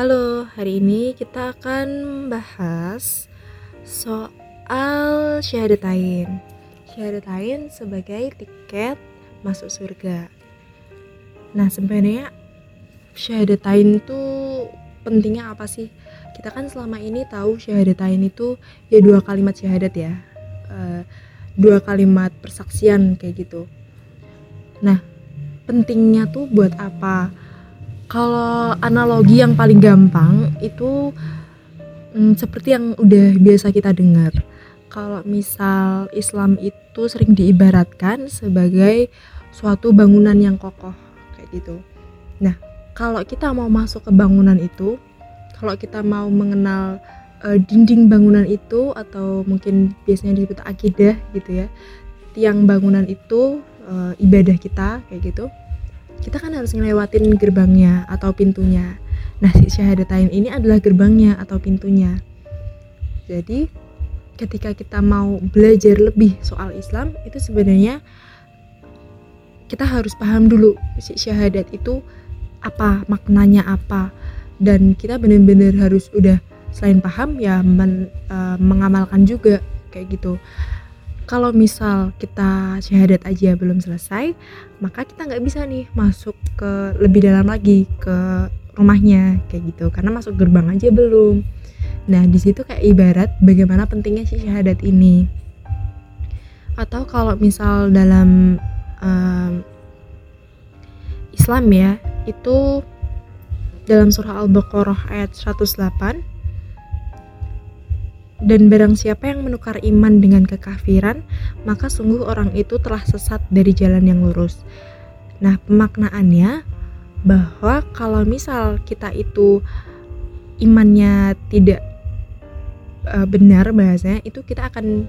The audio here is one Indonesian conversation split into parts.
Halo, hari ini kita akan membahas soal syahadatain. Syahadatain sebagai tiket masuk surga. Nah, sebenarnya syahadatain itu pentingnya apa sih? Kita kan selama ini tahu syahadatain itu ya dua kalimat syahadat ya. Uh, dua kalimat persaksian kayak gitu. Nah, pentingnya tuh buat apa? Kalau analogi yang paling gampang itu hmm, seperti yang udah biasa kita dengar. Kalau misal Islam itu sering diibaratkan sebagai suatu bangunan yang kokoh kayak gitu. Nah, kalau kita mau masuk ke bangunan itu, kalau kita mau mengenal uh, dinding bangunan itu atau mungkin biasanya disebut akidah gitu ya, tiang bangunan itu uh, ibadah kita kayak gitu kita kan harus ngelewatin gerbangnya atau pintunya. Nah, si syahadatain ini adalah gerbangnya atau pintunya. Jadi, ketika kita mau belajar lebih soal Islam, itu sebenarnya kita harus paham dulu si syahadat itu apa, maknanya apa. Dan kita benar-benar harus udah selain paham ya men, uh, mengamalkan juga kayak gitu kalau misal kita syahadat aja belum selesai maka kita nggak bisa nih masuk ke lebih dalam lagi ke rumahnya kayak gitu. Karena masuk gerbang aja belum. Nah di situ kayak ibarat bagaimana pentingnya si syahadat ini. Atau kalau misal dalam um, Islam ya itu dalam surah Al-Baqarah ayat 108 dan barang siapa yang menukar iman dengan kekafiran, maka sungguh orang itu telah sesat dari jalan yang lurus. Nah, pemaknaannya bahwa kalau misal kita itu imannya tidak uh, benar bahasanya, itu kita akan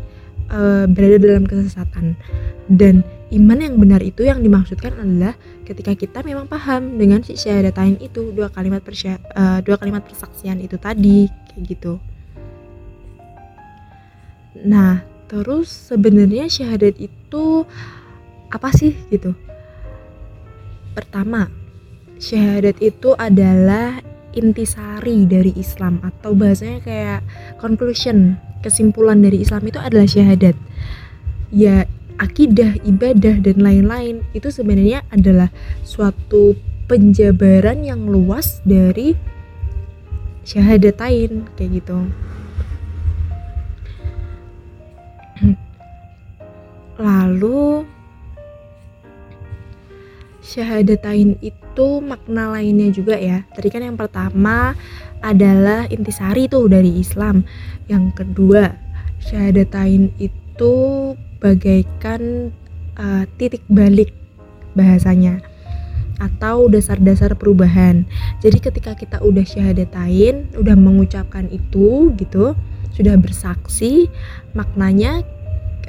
uh, berada dalam kesesatan. Dan iman yang benar itu yang dimaksudkan adalah ketika kita memang paham dengan si syahadatain itu dua kalimat persya, uh, dua kalimat persaksian itu tadi kayak gitu. Nah, terus sebenarnya syahadat itu apa sih gitu? Pertama, syahadat itu adalah intisari dari Islam atau bahasanya kayak conclusion, kesimpulan dari Islam itu adalah syahadat. Ya, akidah, ibadah dan lain-lain itu sebenarnya adalah suatu penjabaran yang luas dari syahadatain kayak gitu. Lalu syahadatain itu makna lainnya juga ya. Tadi kan yang pertama adalah intisari tuh dari Islam. Yang kedua, syahadatain itu bagaikan uh, titik balik bahasanya atau dasar-dasar perubahan. Jadi ketika kita udah syahadatain, udah mengucapkan itu gitu, sudah bersaksi, maknanya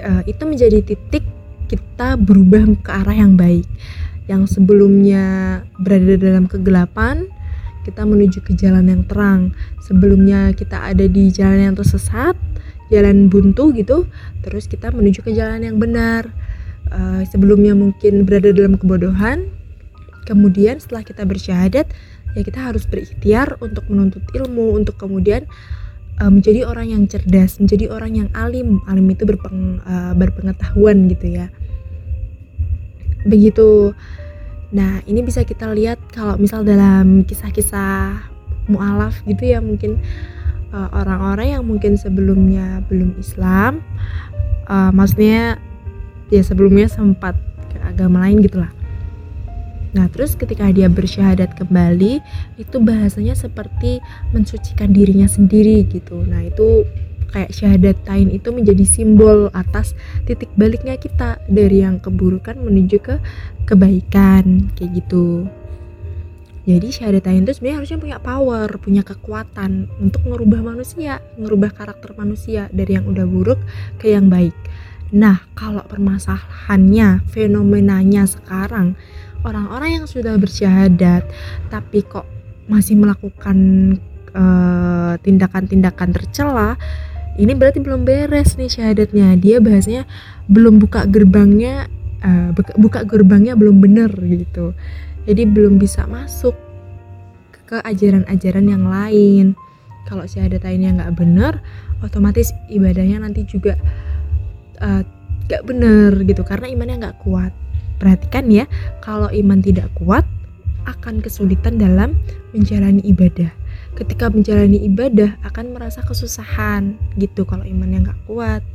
uh, itu menjadi titik kita berubah ke arah yang baik. Yang sebelumnya berada dalam kegelapan kita menuju ke jalan yang terang. Sebelumnya kita ada di jalan yang tersesat jalan buntu gitu terus kita menuju ke jalan yang benar. Uh, sebelumnya mungkin berada dalam kebodohan kemudian setelah kita bersyahadat ya kita harus berikhtiar untuk menuntut ilmu untuk kemudian uh, menjadi orang yang cerdas, menjadi orang yang alim. Alim itu berpeng, uh, berpengetahuan gitu ya. Begitu. Nah, ini bisa kita lihat kalau misal dalam kisah-kisah mualaf gitu ya mungkin eh, orang-orang yang mungkin sebelumnya belum Islam, uh, maksudnya ya sebelumnya sempat ke agama lain gitulah Nah, terus ketika dia bersyahadat kembali, itu bahasanya seperti mensucikan dirinya sendiri gitu. Nah, itu kayak syahadat tain itu menjadi simbol atas titik baliknya kita dari yang keburukan menuju ke kebaikan kayak gitu. Jadi syahadat tain itu sebenarnya harusnya punya power, punya kekuatan untuk merubah manusia, merubah karakter manusia dari yang udah buruk ke yang baik. Nah, kalau permasalahannya, fenomenanya sekarang orang-orang yang sudah bersyahadat tapi kok masih melakukan eh, tindakan-tindakan tercela ini berarti belum beres nih syahadatnya. Dia bahasanya belum buka gerbangnya uh, buka gerbangnya belum bener gitu. Jadi belum bisa masuk ke ajaran-ajaran yang lain. Kalau syahadatainnya nggak bener otomatis ibadahnya nanti juga uh, gak bener gitu karena imannya nggak kuat perhatikan ya kalau iman tidak kuat akan kesulitan dalam menjalani ibadah. Ketika menjalani ibadah akan merasa kesusahan gitu kalau imannya nggak kuat.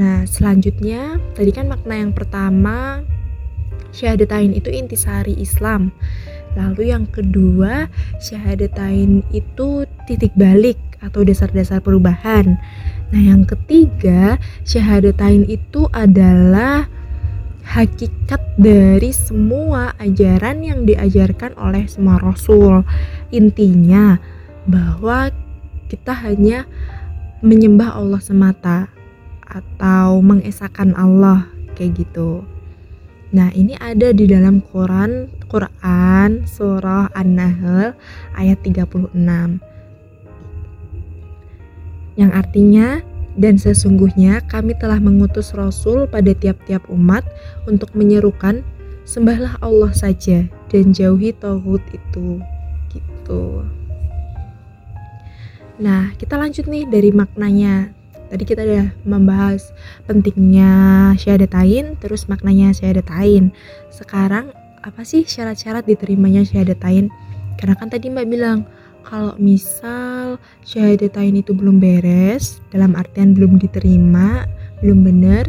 Nah selanjutnya tadi kan makna yang pertama syahadatain itu intisari Islam. Lalu yang kedua syahadatain itu titik balik atau dasar-dasar perubahan. Nah yang ketiga syahadatain itu adalah hakikat dari semua ajaran yang diajarkan oleh semua rasul. Intinya bahwa kita hanya menyembah Allah semata atau mengesahkan Allah kayak gitu. Nah, ini ada di dalam Quran Quran surah An-Nahl ayat 36. Yang artinya dan sesungguhnya kami telah mengutus Rasul pada tiap-tiap umat untuk menyerukan sembahlah Allah saja dan jauhi tauhid itu. Gitu. Nah, kita lanjut nih dari maknanya. Tadi kita udah membahas pentingnya syahadatain, terus maknanya syahadatain. Sekarang apa sih syarat-syarat diterimanya syahadatain? Karena kan tadi Mbak bilang kalau misal syahadatain itu belum beres dalam artian belum diterima belum benar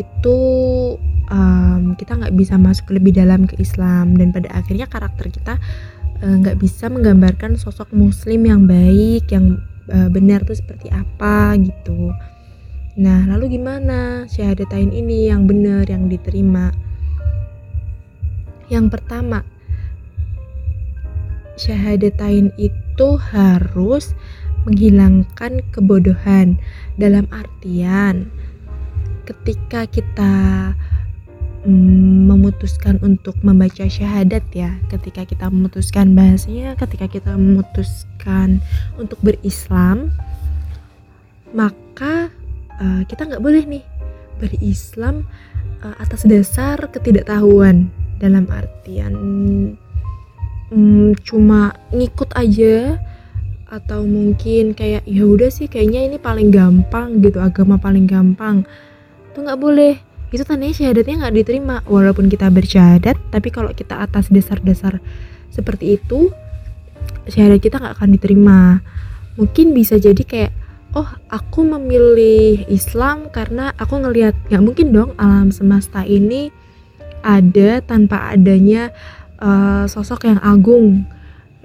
itu um, kita nggak bisa masuk lebih dalam ke Islam dan pada akhirnya karakter kita eh, nggak uh, bisa menggambarkan sosok Muslim yang baik yang uh, benar tuh seperti apa gitu. Nah lalu gimana syahadatain ini yang benar yang diterima? Yang pertama syahadatain itu harus menghilangkan kebodohan. Dalam artian ketika kita mm, memutuskan untuk membaca syahadat ya ketika kita memutuskan bahasanya ketika kita memutuskan untuk berislam maka uh, kita nggak boleh nih berislam uh, atas dasar ketidaktahuan. Dalam artian hmm, cuma ngikut aja atau mungkin kayak ya udah sih kayaknya ini paling gampang gitu agama paling gampang. Itu nggak boleh. Itu tandanya syahadatnya nggak diterima. Walaupun kita bersyahadat tapi kalau kita atas dasar-dasar seperti itu syahadat kita nggak akan diterima. Mungkin bisa jadi kayak oh aku memilih Islam karena aku ngelihat nggak mungkin dong alam semesta ini ada tanpa adanya uh, sosok yang agung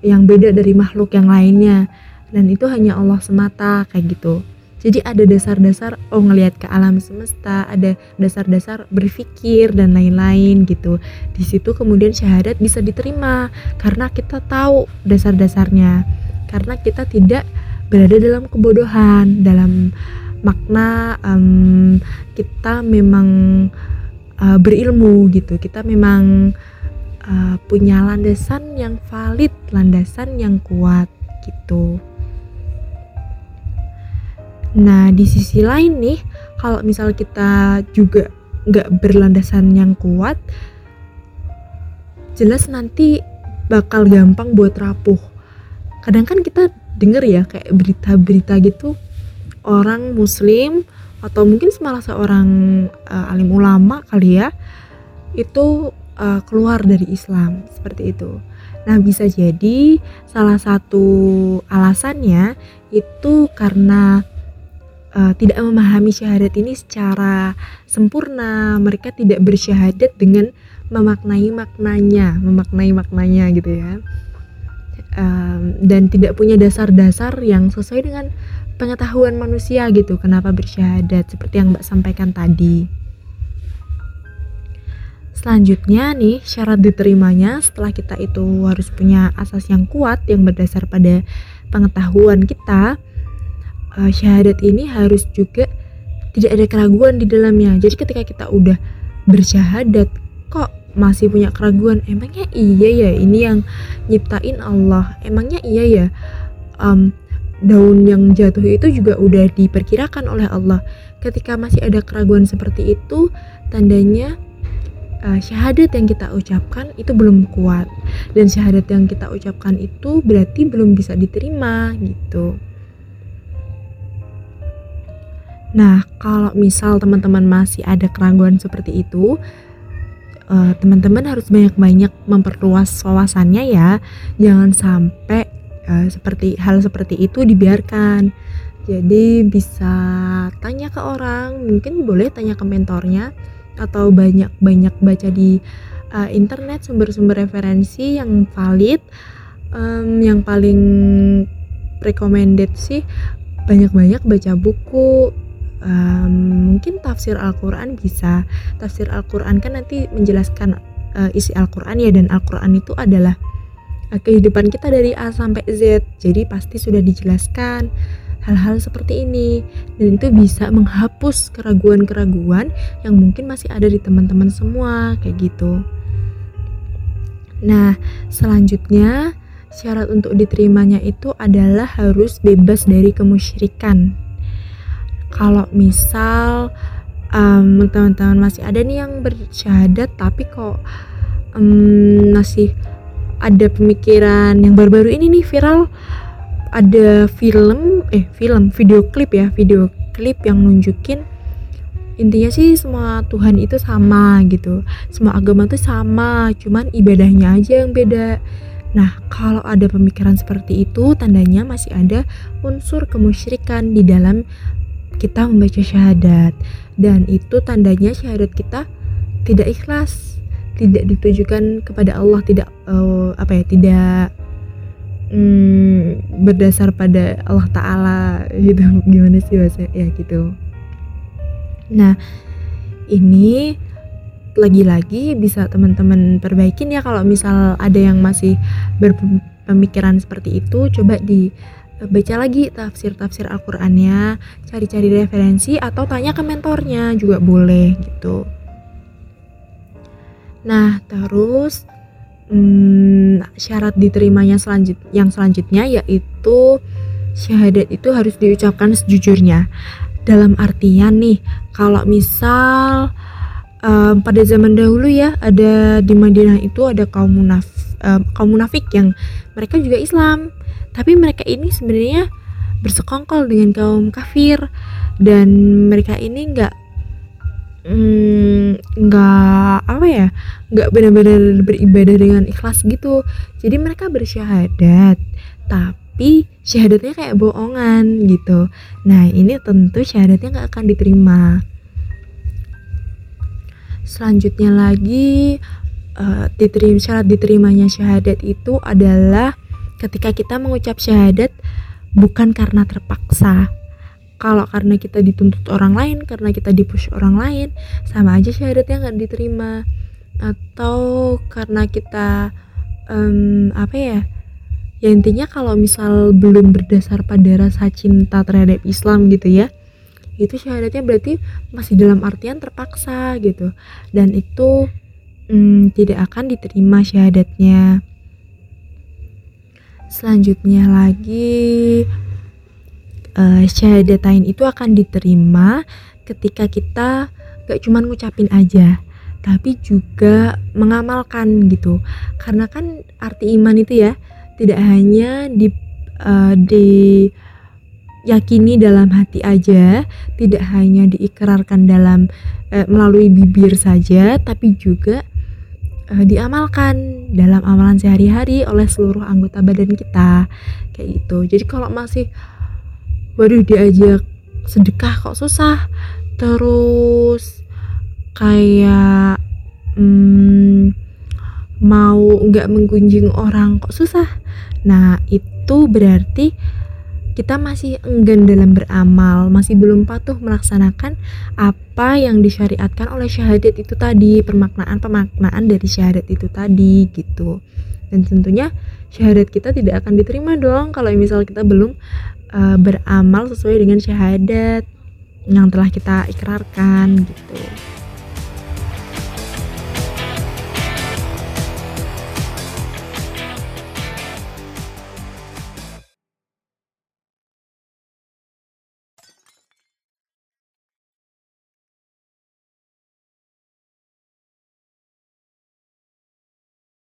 yang beda dari makhluk yang lainnya. Dan itu hanya Allah semata kayak gitu. Jadi ada dasar-dasar oh ngelihat ke alam semesta ada dasar-dasar berpikir dan lain-lain gitu. Di situ kemudian syahadat bisa diterima karena kita tahu dasar-dasarnya. Karena kita tidak berada dalam kebodohan dalam makna um, kita memang uh, berilmu gitu. Kita memang punya landasan yang valid, landasan yang kuat gitu. Nah di sisi lain nih, kalau misal kita juga nggak berlandasan yang kuat, jelas nanti bakal gampang buat rapuh. Kadang kan kita denger ya kayak berita-berita gitu orang muslim atau mungkin malah seorang uh, alim ulama kali ya itu uh, keluar dari Islam seperti itu. Nah, bisa jadi salah satu alasannya itu karena uh, tidak memahami syahadat ini secara sempurna. Mereka tidak bersyahadat dengan memaknai maknanya, memaknai maknanya gitu ya. Um, dan tidak punya dasar-dasar yang sesuai dengan pengetahuan manusia gitu. Kenapa bersyahadat seperti yang Mbak sampaikan tadi. Selanjutnya nih, syarat diterimanya setelah kita itu harus punya asas yang kuat yang berdasar pada pengetahuan kita. Uh, syahadat ini harus juga tidak ada keraguan di dalamnya. Jadi ketika kita udah bersyahadat, kok masih punya keraguan? Emangnya iya ya ini yang nyiptain Allah? Emangnya iya ya um, daun yang jatuh itu juga udah diperkirakan oleh Allah? Ketika masih ada keraguan seperti itu, tandanya uh, syahadat yang kita ucapkan itu belum kuat dan syahadat yang kita ucapkan itu berarti belum bisa diterima gitu. Nah, kalau misal teman-teman masih ada keraguan seperti itu, uh, teman-teman harus banyak-banyak memperluas wawasannya ya. Jangan sampai uh, seperti hal seperti itu dibiarkan. Jadi bisa tanya ke orang, mungkin boleh tanya ke mentornya atau banyak-banyak baca di uh, internet sumber-sumber referensi yang valid, um, yang paling recommended sih banyak-banyak baca buku. Um, mungkin tafsir Al-Quran bisa. Tafsir Al-Quran kan nanti menjelaskan uh, isi Al-Quran ya dan Al-Quran itu adalah uh, kehidupan kita dari A sampai Z. Jadi pasti sudah dijelaskan hal-hal seperti ini. Dan itu bisa menghapus keraguan-keraguan yang mungkin masih ada di teman-teman semua kayak gitu. Nah selanjutnya syarat untuk diterimanya itu adalah harus bebas dari kemusyrikan. Kalau misal um, teman-teman masih ada nih yang bersyahadat tapi kok um, masih ada pemikiran yang baru-baru ini nih viral ada film eh film video klip ya video klip yang nunjukin intinya sih semua Tuhan itu sama gitu. Semua agama itu sama cuman ibadahnya aja yang beda. Nah, kalau ada pemikiran seperti itu, tandanya masih ada unsur kemusyrikan di dalam kita membaca syahadat. Dan itu tandanya syahadat kita tidak ikhlas tidak ditujukan kepada Allah tidak uh, apa ya tidak um, berdasar pada Allah Taala gitu. Gimana sih bahasa ya gitu. Nah ini lagi-lagi bisa teman-teman perbaikin ya kalau misal ada yang masih berpemikiran seperti itu coba di baca lagi tafsir-tafsir Al-Qur'annya, cari-cari referensi atau tanya ke mentornya juga boleh gitu. Nah, terus hmm, syarat diterimanya selanjut yang selanjutnya yaitu syahadat itu harus diucapkan sejujurnya. Dalam artian nih, kalau misal um, pada zaman dahulu ya ada di Madinah itu ada kaum munaf um, kaum munafik yang mereka juga Islam tapi mereka ini sebenarnya bersekongkol dengan kaum kafir dan mereka ini nggak nggak mm, apa ya nggak benar-benar beribadah dengan ikhlas gitu. Jadi mereka bersyahadat tapi syahadatnya kayak bohongan gitu. Nah ini tentu syahadatnya nggak akan diterima. Selanjutnya lagi uh, diterima syarat diterimanya syahadat itu adalah ketika kita mengucap syahadat bukan karena terpaksa kalau karena kita dituntut orang lain karena kita dipush orang lain sama aja syahadatnya nggak diterima. Atau karena kita um, apa ya ya intinya kalau misal belum berdasar pada rasa cinta terhadap Islam gitu ya itu syahadatnya berarti masih dalam artian terpaksa gitu. Dan itu um, tidak akan diterima syahadatnya. Selanjutnya lagi uh, syahadatain itu akan diterima ketika kita gak cuma ngucapin aja tapi juga mengamalkan gitu. Karena kan arti iman itu ya tidak hanya di uh, di yakini dalam hati aja tidak hanya diikrarkan dalam uh, melalui bibir saja tapi juga uh, diamalkan dalam amalan sehari-hari oleh seluruh anggota badan kita kayak gitu. Jadi kalau masih waduh diajak sedekah kok susah terus kayak hmm, mau nggak menggunjing orang kok susah nah itu berarti kita masih enggan dalam beramal, masih belum patuh melaksanakan apa yang disyariatkan oleh syahadat itu tadi, permaknaan-pemaknaan dari syahadat itu tadi gitu. Dan tentunya syahadat kita tidak akan diterima dong kalau misal kita belum uh, beramal sesuai dengan syahadat yang telah kita ikrarkan gitu.